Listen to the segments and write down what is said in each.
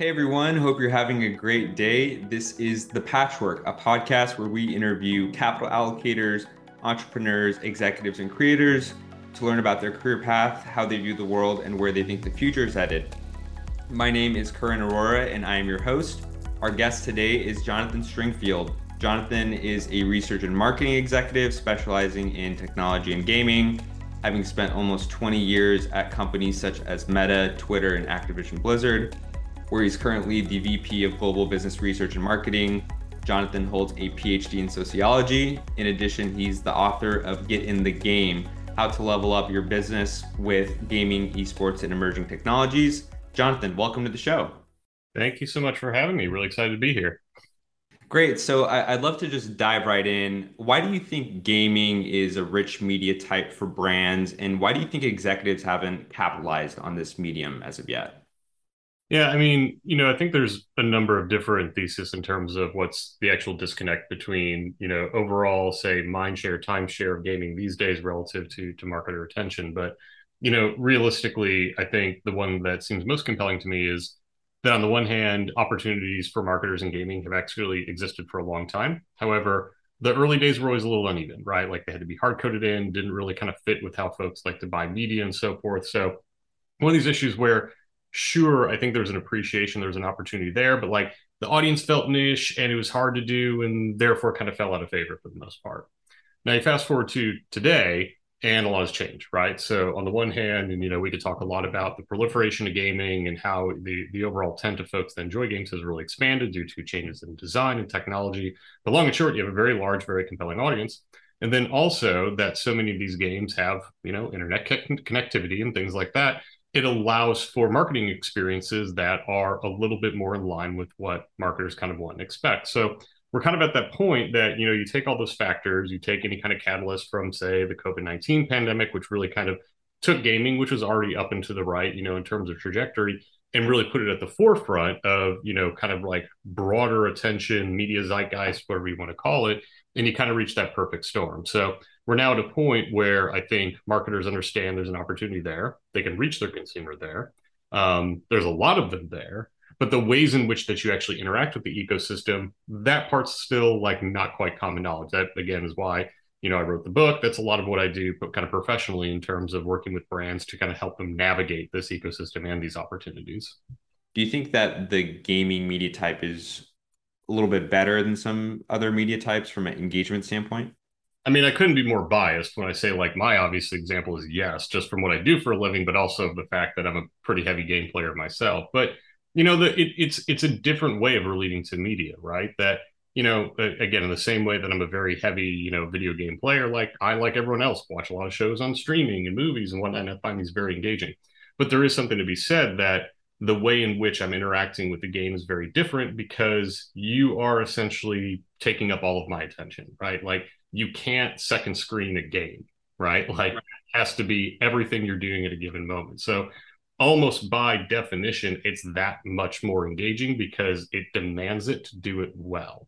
Hey everyone, hope you're having a great day. This is The Patchwork, a podcast where we interview capital allocators, entrepreneurs, executives, and creators to learn about their career path, how they view the world, and where they think the future is headed. My name is Curran Aurora, and I am your host. Our guest today is Jonathan Stringfield. Jonathan is a research and marketing executive specializing in technology and gaming, having spent almost 20 years at companies such as Meta, Twitter, and Activision Blizzard where he's currently the VP of Global Business Research and Marketing. Jonathan holds a PhD in sociology. In addition, he's the author of Get in the Game How to Level Up Your Business with Gaming, Esports, and Emerging Technologies. Jonathan, welcome to the show. Thank you so much for having me. Really excited to be here. Great. So I, would love to just dive right in. Why do you think gaming is a rich media type for brands? And why do you think executives haven't capitalized on this medium as of yet? Yeah, I mean, you know, I think there's a number of different theses in terms of what's the actual disconnect between, you know, overall, say, mind share, time share of gaming these days relative to to marketer attention. But, you know, realistically, I think the one that seems most compelling to me is that on the one hand, opportunities for marketers in gaming have actually existed for a long time. However, the early days were always a little uneven, right? Like they had to be hard coded in, didn't really kind of fit with how folks like to buy media and so forth. So one of these issues where sure, I think there's an appreciation, there's an opportunity there, but like the audience felt niche and it was hard to do and therefore kind of fell out of favor for the most part. Now you fast forward to today and a lot has changed, right? So on the one hand, and you know, we could talk a lot about the proliferation of gaming and how the the overall tent of folks that enjoy games has really expanded due to changes in design and technology. But long and short, you have a very large, very compelling audience. And then also that so many of these games have, you know, internet connectivity and things like that it allows for marketing experiences that are a little bit more in line with what marketers kind of want and expect. So we're kind of at that point that you know you take all those factors, you take any kind of catalyst from say the COVID nineteen pandemic, which really kind of took gaming, which was already up and to the right, you know, in terms of trajectory, and really put it at the forefront of you know kind of like broader attention, media zeitgeist, whatever you want to call it, and you kind of reach that perfect storm. So we're now at a point where I think marketers understand there's an opportunity there. They can reach their consumer there. Um, there's a lot of them there, but the ways in which that you actually interact with the ecosystem, that part's still like not quite common knowledge. That again is why you know I wrote the book. That's a lot of what I do, but kind of professionally in terms of working with brands to kind of help them navigate this ecosystem and these opportunities. Do you think that the gaming media type is a little bit better than some other media types from an engagement standpoint? I mean, I couldn't be more biased when I say like my obvious example is yes, just from what I do for a living, but also the fact that I'm a pretty heavy game player myself. But you know, the, it, it's it's a different way of relating to media, right? That you know, again, in the same way that I'm a very heavy, you know, video game player, like I like everyone else watch a lot of shows on streaming and movies and whatnot, and I find these very engaging. But there is something to be said that the way in which I'm interacting with the game is very different because you are essentially taking up all of my attention, right? Like you can't second screen a game, right? Like right. has to be everything you're doing at a given moment. So almost by definition, it's that much more engaging because it demands it to do it well.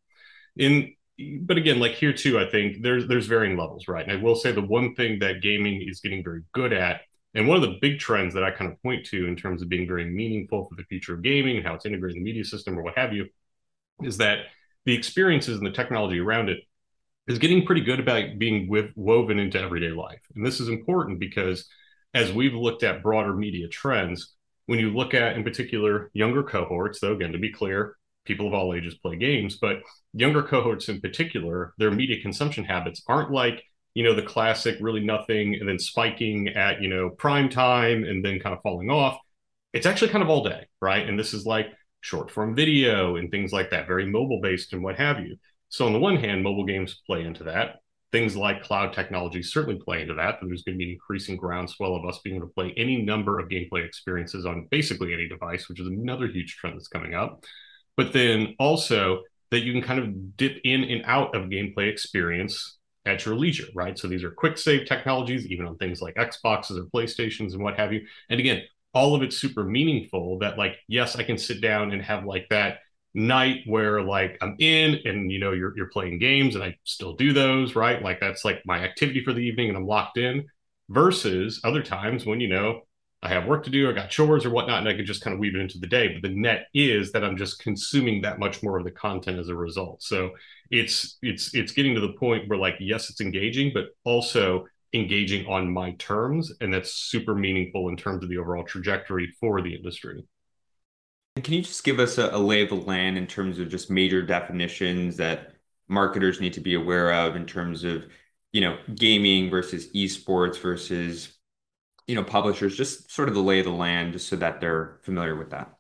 In but again, like here too, I think there's there's varying levels, right? And I will say the one thing that gaming is getting very good at, and one of the big trends that I kind of point to in terms of being very meaningful for the future of gaming and how it's integrated in the media system or what have you, is that the experiences and the technology around it is getting pretty good about being woven into everyday life. And this is important because as we've looked at broader media trends, when you look at, in particular, younger cohorts, though, again, to be clear, people of all ages play games, but younger cohorts in particular, their media consumption habits aren't like, you know, the classic really nothing and then spiking at, you know, prime time and then kind of falling off. It's actually kind of all day, right? And this is like short form video and things like that, very mobile based and what have you. So on the one hand, mobile games play into that. Things like cloud technology certainly play into that. There's going to be an increasing groundswell of us being able to play any number of gameplay experiences on basically any device, which is another huge trend that's coming up. But then also that you can kind of dip in and out of gameplay experience at your leisure, right? So these are quick save technologies, even on things like Xboxes or PlayStations and what have you. And again, all of it's super meaningful that like, yes, I can sit down and have like that night where like I'm in and you know you're you're playing games and I still do those, right? Like that's like my activity for the evening and I'm locked in versus other times when you know I have work to do, I got chores or whatnot, and I can just kind of weave it into the day. But the net is that I'm just consuming that much more of the content as a result. So it's it's it's getting to the point where like yes, it's engaging, but also engaging on my terms, and that's super meaningful in terms of the overall trajectory for the industry. Can you just give us a, a lay of the land in terms of just major definitions that marketers need to be aware of in terms of you know gaming versus esports versus you know publishers? Just sort of the lay of the land just so that they're familiar with that.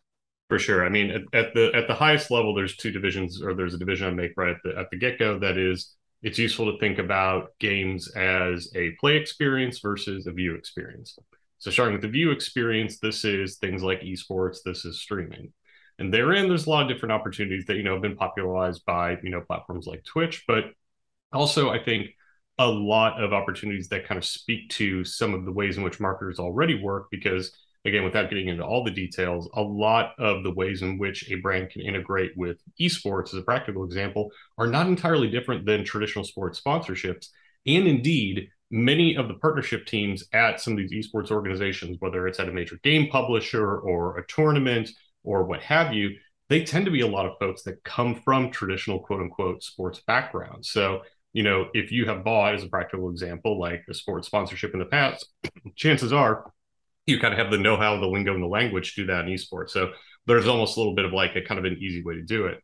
For sure. I mean at, at the at the highest level there's two divisions or there's a division i make right at the, at the get-go that is it's useful to think about games as a play experience versus a view experience so starting with the view experience this is things like esports this is streaming. And therein there's a lot of different opportunities that you know have been popularized by you know platforms like twitch but also i think a lot of opportunities that kind of speak to some of the ways in which marketers already work because again without getting into all the details a lot of the ways in which a brand can integrate with esports as a practical example are not entirely different than traditional sports sponsorships. And indeed many of the partnership teams at some of these esports organizations whether it's at a major game publisher or a tournament or what have you they tend to be a lot of folks that come from traditional quote unquote sports backgrounds so you know, if you have bought, as a practical example, like a sports sponsorship in the past, chances are you kind of have the know-how, the lingo, and the language to do that in esports. So there's almost a little bit of like a kind of an easy way to do it.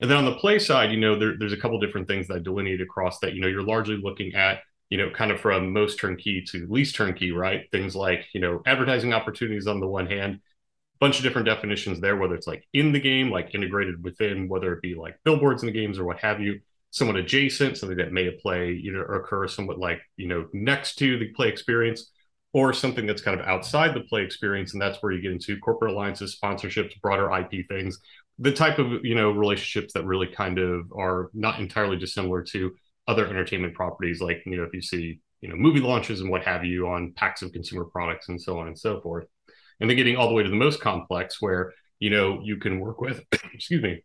And then on the play side, you know, there, there's a couple different things that I delineate across that. You know, you're largely looking at, you know, kind of from most turnkey to least turnkey, right? Things like, you know, advertising opportunities on the one hand, bunch of different definitions there, whether it's like in the game, like integrated within, whether it be like billboards in the games or what have you somewhat adjacent, something that may play, you know, occur somewhat like, you know, next to the play experience, or something that's kind of outside the play experience. And that's where you get into corporate alliances, sponsorships, broader IP things, the type of, you know, relationships that really kind of are not entirely dissimilar to other entertainment properties, like, you know, if you see, you know, movie launches and what have you on packs of consumer products and so on and so forth. And then getting all the way to the most complex where, you know, you can work with, excuse me,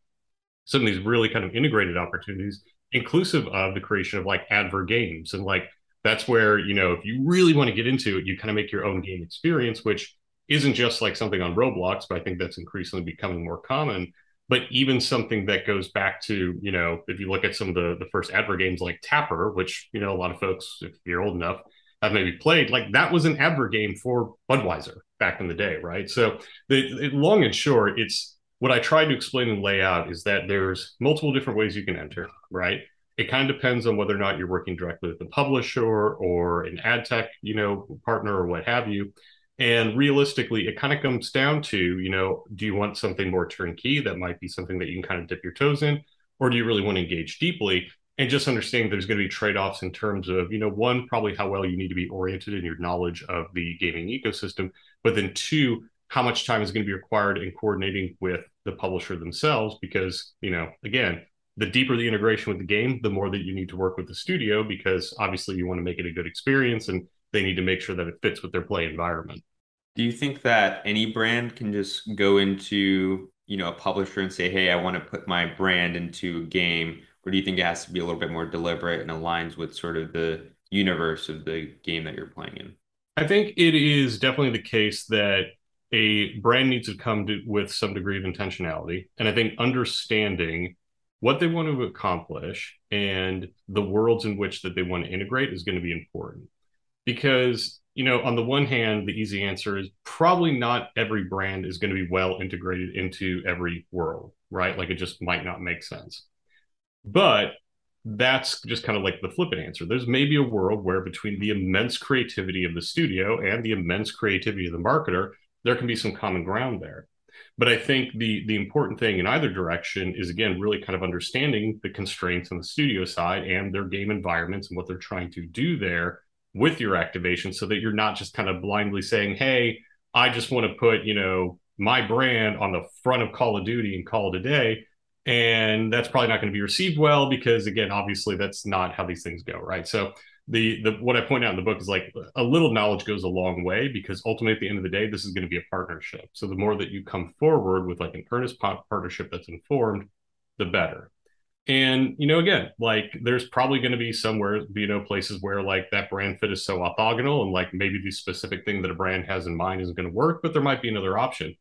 some of these really kind of integrated opportunities, inclusive of the creation of like advert games. And like that's where, you know, if you really want to get into it, you kind of make your own game experience, which isn't just like something on Roblox, but I think that's increasingly becoming more common. But even something that goes back to, you know, if you look at some of the, the first adver games like Tapper, which, you know, a lot of folks, if you're old enough, have maybe played, like that was an adver game for Budweiser back in the day, right? So the, long and short, it's what I tried to explain and lay out is that there's multiple different ways you can enter, right? It kind of depends on whether or not you're working directly with the publisher or an ad tech, you know, partner or what have you. And realistically, it kind of comes down to, you know, do you want something more turnkey that might be something that you can kind of dip your toes in, or do you really want to engage deeply? And just understanding there's going to be trade offs in terms of, you know, one, probably how well you need to be oriented in your knowledge of the gaming ecosystem, but then two, how much time is going to be required in coordinating with the publisher themselves because you know again the deeper the integration with the game the more that you need to work with the studio because obviously you want to make it a good experience and they need to make sure that it fits with their play environment do you think that any brand can just go into you know a publisher and say hey i want to put my brand into a game or do you think it has to be a little bit more deliberate and aligns with sort of the universe of the game that you're playing in i think it is definitely the case that a brand needs to come to, with some degree of intentionality. And I think understanding what they want to accomplish and the worlds in which that they want to integrate is going to be important. Because, you know, on the one hand, the easy answer is probably not every brand is going to be well integrated into every world, right? Like it just might not make sense. But that's just kind of like the flippant answer. There's maybe a world where between the immense creativity of the studio and the immense creativity of the marketer, there can be some common ground there. But I think the the important thing in either direction is again really kind of understanding the constraints on the studio side and their game environments and what they're trying to do there with your activation so that you're not just kind of blindly saying, "Hey, I just want to put, you know, my brand on the front of Call of Duty and call it a day." And that's probably not going to be received well because again, obviously that's not how these things go, right? So the the what I point out in the book is like a little knowledge goes a long way because ultimately at the end of the day this is going to be a partnership. So the more that you come forward with like an earnest partnership that's informed, the better. And, you know, again, like there's probably going to be somewhere, you know, places where like that brand fit is so orthogonal and like maybe the specific thing that a brand has in mind isn't going to work, but there might be another option.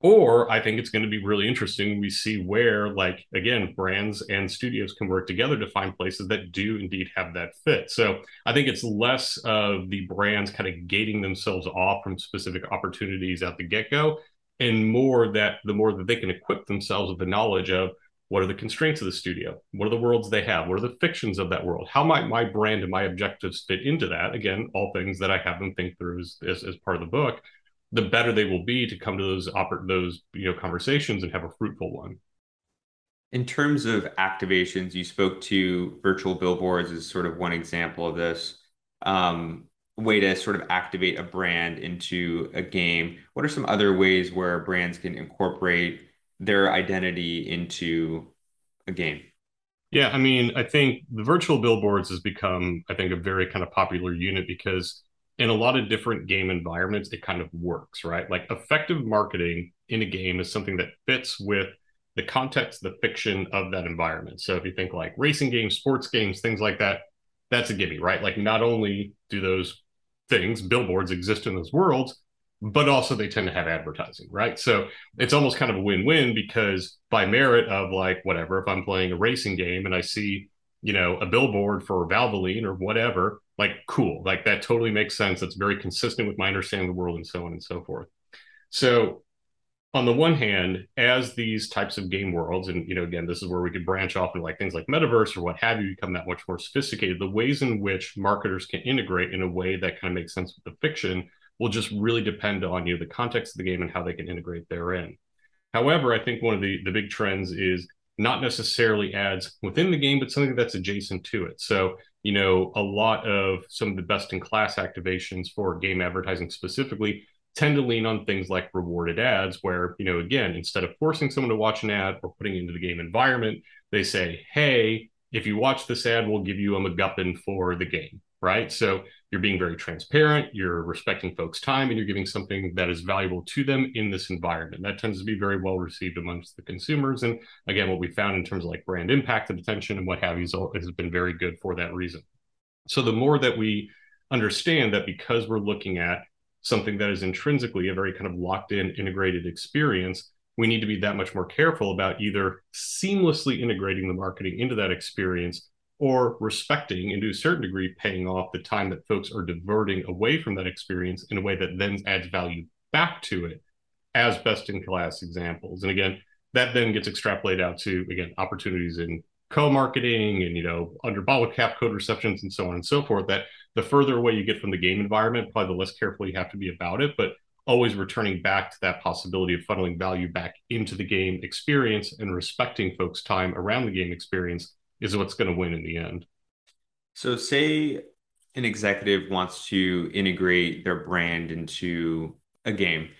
Or I think it's going to be really interesting. We see where, like, again, brands and studios can work together to find places that do indeed have that fit. So I think it's less of the brands kind of gating themselves off from specific opportunities at the get go, and more that the more that they can equip themselves with the knowledge of what are the constraints of the studio? What are the worlds they have? What are the fictions of that world? How might my brand and my objectives fit into that? Again, all things that I have them think through as, as, as part of the book. The better they will be to come to those oper- those you know conversations and have a fruitful one. In terms of activations, you spoke to virtual billboards as sort of one example of this. Um, way to sort of activate a brand into a game. What are some other ways where brands can incorporate their identity into a game. Yeah, I mean, I think the virtual billboards has become, I think, a very kind of popular unit because in a lot of different game environments, it kind of works, right? Like effective marketing in a game is something that fits with the context, the fiction of that environment. So if you think like racing games, sports games, things like that, that's a gimme, right? Like not only do those things, billboards exist in those worlds, but also they tend to have advertising, right? So it's almost kind of a win-win because by merit of like whatever, if I'm playing a racing game and I see, you know, a billboard for Valvoline or whatever, like cool, like that totally makes sense. That's very consistent with my understanding of the world and so on and so forth. So on the one hand, as these types of game worlds, and you know, again, this is where we could branch off into like things like metaverse or what have you, become that much more sophisticated. The ways in which marketers can integrate in a way that kind of makes sense with the fiction will just really depend on you, the context of the game and how they can integrate therein. However, I think one of the, the big trends is not necessarily ads within the game, but something that's adjacent to it. So, you know, a lot of some of the best in class activations for game advertising specifically tend to lean on things like rewarded ads, where, you know, again, instead of forcing someone to watch an ad or putting into the game environment, they say, hey, if you watch this ad, we'll give you a MacGuffin for the game, right? So you're being very transparent, you're respecting folks' time, and you're giving something that is valuable to them in this environment. That tends to be very well received amongst the consumers. And again, what we found in terms of like brand impact and attention and what have you has been very good for that reason. So the more that we understand that because we're looking at something that is intrinsically a very kind of locked in integrated experience, we need to be that much more careful about either seamlessly integrating the marketing into that experience or respecting and to a certain degree paying off the time that folks are diverting away from that experience in a way that then adds value back to it as best in class examples. And again, that then gets extrapolated out to again opportunities in co-marketing and you know under bottle cap code receptions and so on and so forth that the further away you get from the game environment probably the less careful you have to be about it but always returning back to that possibility of funneling value back into the game experience and respecting folks time around the game experience is what's going to win in the end. So, say an executive wants to integrate their brand into a game.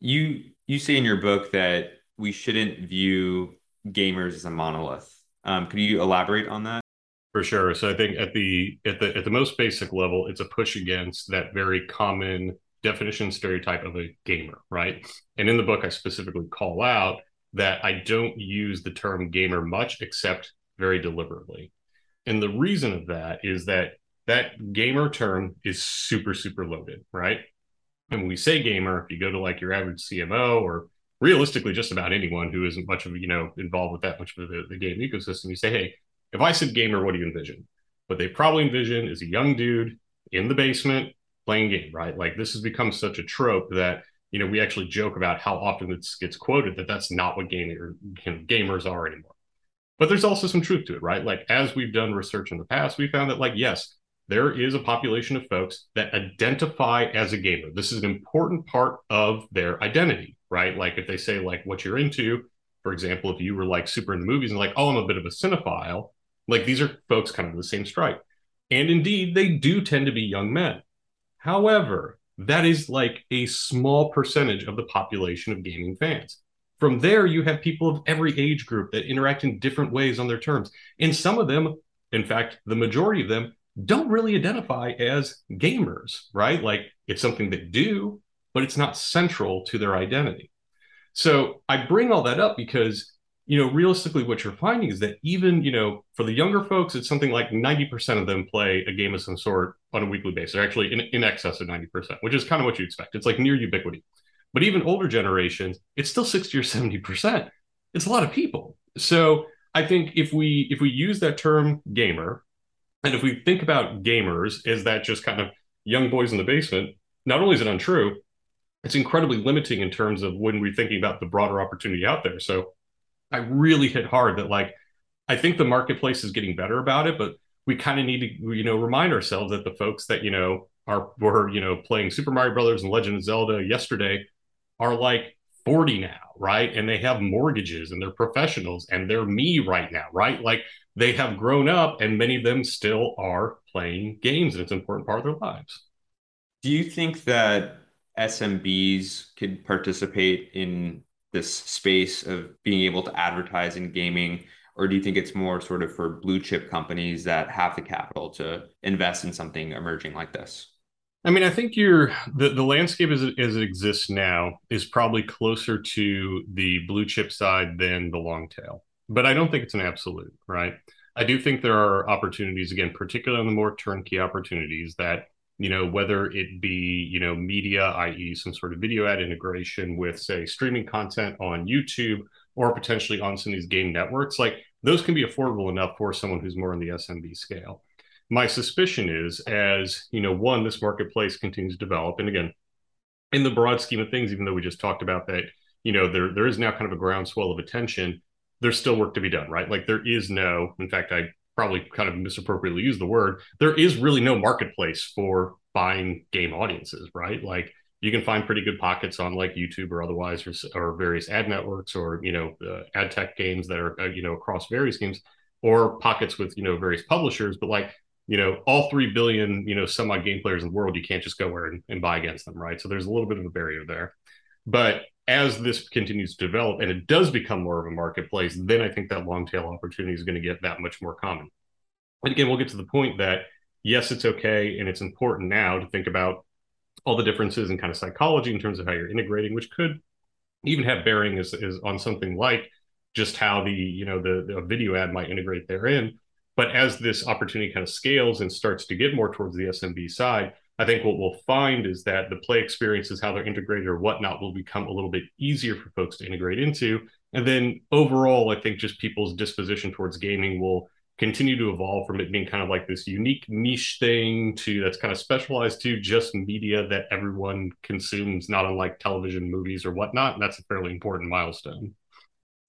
You you say in your book that we shouldn't view gamers as a monolith. Um, could you elaborate on that? For sure. So I think at the at the at the most basic level, it's a push against that very common definition stereotype of a gamer, right? And in the book, I specifically call out that I don't use the term gamer much, except very deliberately. And the reason of that is that that gamer term is super, super loaded, right? And when we say gamer, if you go to like your average CMO or realistically just about anyone who isn't much of, you know, involved with that much of the, the game ecosystem, you say, hey, if I said gamer, what do you envision? What they probably envision is a young dude in the basement playing game, right? Like this has become such a trope that you know we actually joke about how often this gets quoted that that's not what gamer you know, gamers are anymore. But there's also some truth to it, right? Like as we've done research in the past, we found that like yes, there is a population of folks that identify as a gamer. This is an important part of their identity, right? Like if they say like what you're into, for example, if you were like super into movies and like, oh, I'm a bit of a cinephile, like these are folks kind of the same stripe. And indeed, they do tend to be young men. However, that is like a small percentage of the population of gaming fans. From there, you have people of every age group that interact in different ways on their terms. And some of them, in fact, the majority of them, don't really identify as gamers, right? Like it's something they do, but it's not central to their identity. So I bring all that up because you know, realistically, what you're finding is that even, you know, for the younger folks, it's something like 90% of them play a game of some sort on a weekly basis, or actually in, in excess of 90%, which is kind of what you expect. It's like near ubiquity. But even older generations, it's still 60 or 70%. It's a lot of people. So I think if we if we use that term gamer, and if we think about gamers as that just kind of young boys in the basement, not only is it untrue, it's incredibly limiting in terms of when we're thinking about the broader opportunity out there. So I really hit hard that like I think the marketplace is getting better about it, but we kind of need to you know remind ourselves that the folks that you know are were you know playing Super Mario Brothers and Legend of Zelda yesterday are like 40 now, right? And they have mortgages and they're professionals and they're me right now, right? Like they have grown up and many of them still are playing games and it's an important part of their lives. Do you think that SMBs could participate in this space of being able to advertise in gaming? Or do you think it's more sort of for blue chip companies that have the capital to invest in something emerging like this? I mean, I think you're the, the landscape as it, as it exists now is probably closer to the blue chip side than the long tail, but I don't think it's an absolute, right? I do think there are opportunities, again, particularly on the more turnkey opportunities that, you know, whether it be, you know, media, i.e., some sort of video ad integration with, say, streaming content on YouTube or potentially on some of these game networks, like those can be affordable enough for someone who's more in the SMB scale my suspicion is as you know one this marketplace continues to develop and again in the broad scheme of things even though we just talked about that you know there there is now kind of a groundswell of attention there's still work to be done right? Like there is no in fact i probably kind of misappropriately use the word there is really no marketplace for buying game audiences right? Like you can find pretty good pockets on like youtube or otherwise or, or various ad networks or you know uh, ad tech games that are uh, you know across various games or pockets with you know various publishers but like you know, all 3 billion, you know, some odd game players in the world, you can't just go where and, and buy against them, right? So there's a little bit of a barrier there. But as this continues to develop and it does become more of a marketplace, then I think that long tail opportunity is going to get that much more common. And again, we'll get to the point that yes, it's okay and it's important now to think about all the differences in kind of psychology in terms of how you're integrating, which could even have bearing is, is on something like just how the you know the, the video ad might integrate therein but as this opportunity kind of scales and starts to get more towards the SMB side, I think what we'll find is that the play experiences, how they're integrated or whatnot, will become a little bit easier for folks to integrate into. And then overall, I think just people's disposition towards gaming will continue to evolve from it being kind of like this unique niche thing to that's kind of specialized to just media that everyone consumes, not unlike television, movies, or whatnot. And that's a fairly important milestone.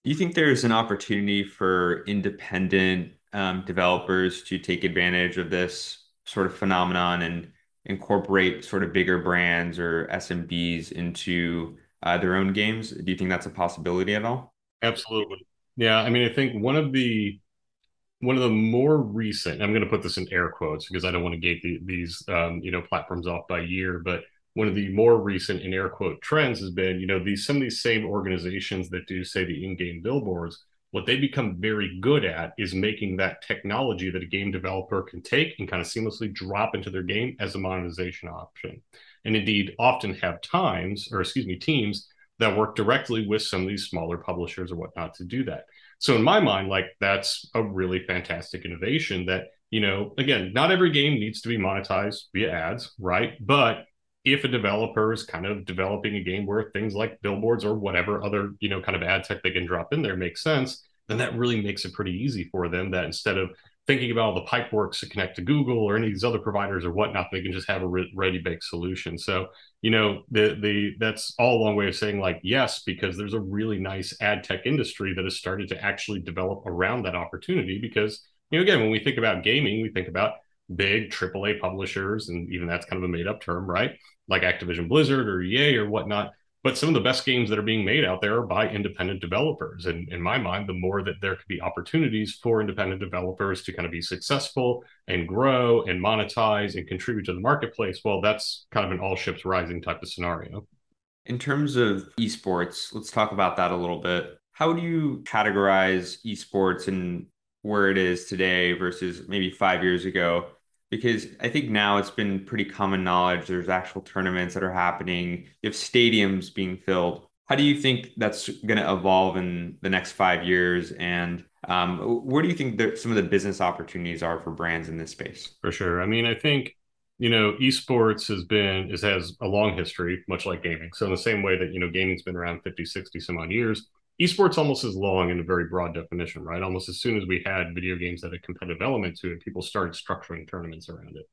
Do you think there's an opportunity for independent um, developers to take advantage of this sort of phenomenon and incorporate sort of bigger brands or SMBs into uh, their own games? Do you think that's a possibility at all? Absolutely. Yeah, I mean, I think one of the one of the more recent. I'm going to put this in air quotes because I don't want to gate the, these um, you know platforms off by year, but one of the more recent in air quote trends has been you know these some of these same organizations that do say the in-game billboards what they become very good at is making that technology that a game developer can take and kind of seamlessly drop into their game as a monetization option. And indeed, often have times, or excuse me, teams that work directly with some of these smaller publishers or whatnot to do that. So in my mind, like that's a really fantastic innovation that, you know, again, not every game needs to be monetized via ads, right? But if a developer is kind of developing a game where things like billboards or whatever other you know kind of ad tech they can drop in there makes sense then that really makes it pretty easy for them that instead of thinking about all the pipe works to connect to google or any of these other providers or whatnot they can just have a ready baked solution so you know the the that's all a long way of saying like yes because there's a really nice ad tech industry that has started to actually develop around that opportunity because you know again when we think about gaming we think about big AAA publishers, and even that's kind of a made up term, right? Like Activision Blizzard or EA or whatnot. But some of the best games that are being made out there are by independent developers. And in my mind, the more that there could be opportunities for independent developers to kind of be successful and grow and monetize and contribute to the marketplace, well, that's kind of an all ships rising type of scenario. In terms of esports, let's talk about that a little bit. How do you categorize esports and where it is today versus maybe five years ago? Because I think now it's been pretty common knowledge. There's actual tournaments that are happening. You have stadiums being filled. How do you think that's going to evolve in the next five years? And um, where do you think that some of the business opportunities are for brands in this space? For sure. I mean, I think you know, esports has been is has a long history, much like gaming. So in the same way that you know gaming's been around 50, 60 some odd years, esports almost as long in a very broad definition, right? Almost as soon as we had video games that had a competitive element to it, people started structuring tournaments around it.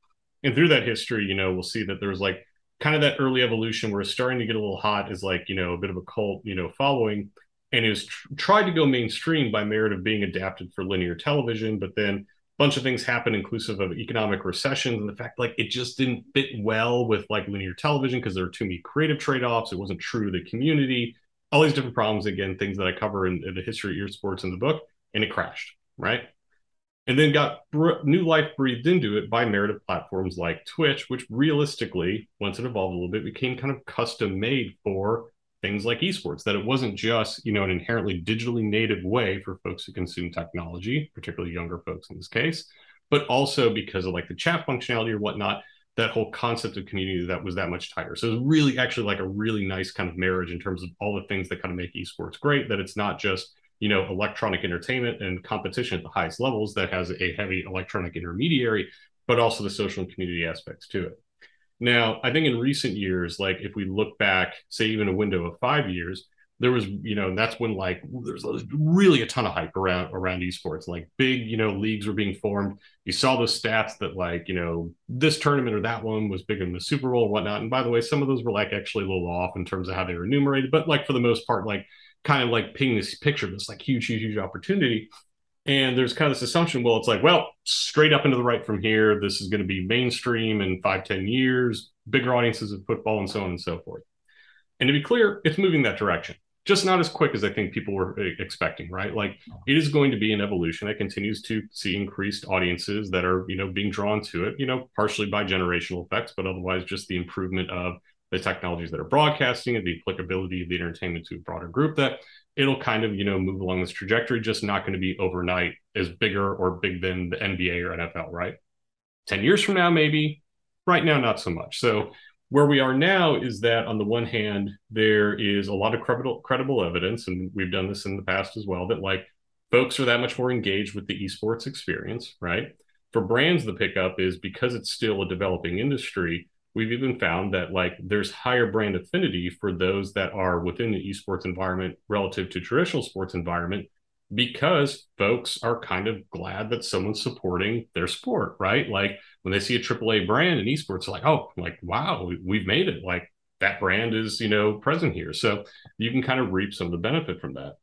And through that history, you know, we'll see that there was like kind of that early evolution where it's starting to get a little hot is like, you know, a bit of a cult, you know, following and it was tr- tried to go mainstream by merit of being adapted for linear television, but then a bunch of things happened, inclusive of economic recessions and the fact like it just didn't fit well with like linear television because there were too many creative trade-offs. It wasn't true to the community, all these different problems. Again, things that I cover in, in the history of esports in the book, and it crashed, right? and then got br- new life breathed into it by of platforms like Twitch, which realistically, once it evolved a little bit, became kind of custom made for things like esports. That it wasn't just you know an inherently digitally native way for folks to consume technology, particularly younger folks in this case, but also because of like the chat functionality or whatnot. That whole concept of community that was that much tighter. So it was really actually like a really nice kind of marriage in terms of all the things that kind of make esports great. That it's not just you know electronic entertainment and competition at the highest levels that has a heavy electronic intermediary but also the social and community aspects to it now i think in recent years like if we look back say even a window of five years there was you know and that's when like there's really a ton of hype around around esports like big you know leagues were being formed you saw those stats that like you know this tournament or that one was bigger than the super bowl or whatnot and by the way some of those were like actually a little off in terms of how they were enumerated but like for the most part like kind of like painting this picture of this like huge, huge, huge opportunity. And there's kind of this assumption, well, it's like, well, straight up into the right from here. This is going to be mainstream in five, ten years, bigger audiences of football, and so on and so forth. And to be clear, it's moving that direction, just not as quick as I think people were uh, expecting, right? Like it is going to be an evolution. That continues to see increased audiences that are, you know, being drawn to it, you know, partially by generational effects, but otherwise just the improvement of the technologies that are broadcasting and the applicability of the entertainment to a broader group that it'll kind of you know move along this trajectory just not going to be overnight as bigger or big than the nba or nfl right? 10 years from now maybe. Right now not so much. So where we are now is that on the one hand there is a lot of credible credible evidence and we've done this in the past as well that like folks are that much more engaged with the esports experience right? For brands the pickup is because it's still a developing industry we've even found that like there's higher brand affinity for those that are within the esports environment relative to traditional sports environment because folks are kind of glad that someone's supporting their sport, right? Like when they see a AAA brand in esports, like, oh, like, wow, we've made it. Like that brand is, you know, present here. So you can kind of reap some of the benefit from that.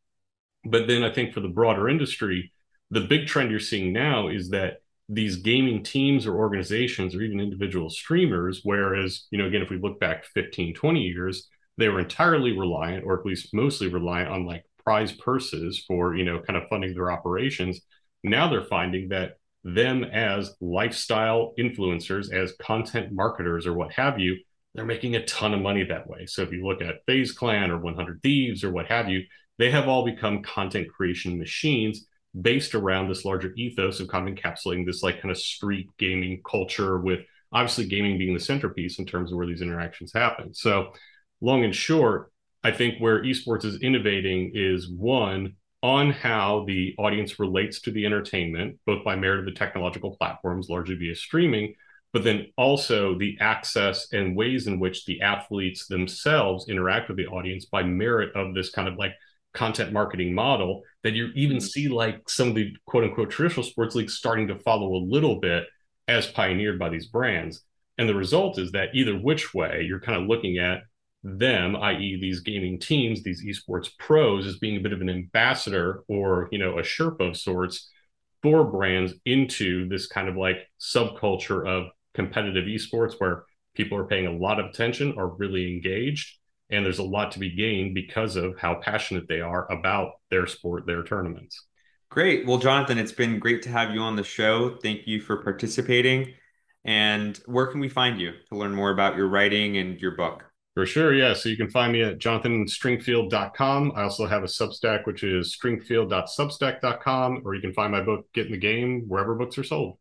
But then I think for the broader industry, the big trend you're seeing now is that these gaming teams or organizations or even individual streamers whereas you know again if we look back 15 20 years they were entirely reliant or at least mostly reliant on like prize purses for you know kind of funding their operations now they're finding that them as lifestyle influencers as content marketers or what have you they're making a ton of money that way so if you look at FaZe Clan or 100 Thieves or what have you they have all become content creation machines based around this larger ethos of kind of encapsulating this like kind of street gaming culture with obviously gaming being the centerpiece in terms of where these interactions happen. So long and short, I think where esports is innovating is one on how the audience relates to the entertainment, both by merit of the technological platforms, largely via streaming, but then also the access and ways in which the athletes themselves interact with the audience by merit of this kind of like content marketing model that you even mm-hmm. see like some of the quote unquote traditional sports leagues starting to follow a little bit as pioneered by these brands. And the result is that either which way you're kind of looking at them, i.e., these gaming teams, these esports pros, as being a bit of an ambassador or you know a Sherpa of sorts for brands into this kind of like subculture of competitive esports where people are paying a lot of attention, are really engaged, and there's a lot to be gained because of how passionate they are about their sport, their tournaments. Great. Well, Jonathan, it's been great to have you on the show. Thank you for participating. And where can we find you to learn more about your writing and your book? For sure. Yeah. So you can find me at jonathanstringfield.com. I also have a Substack, which is stringfield.substack.com, or you can find my book, Get in the Game, wherever books are sold.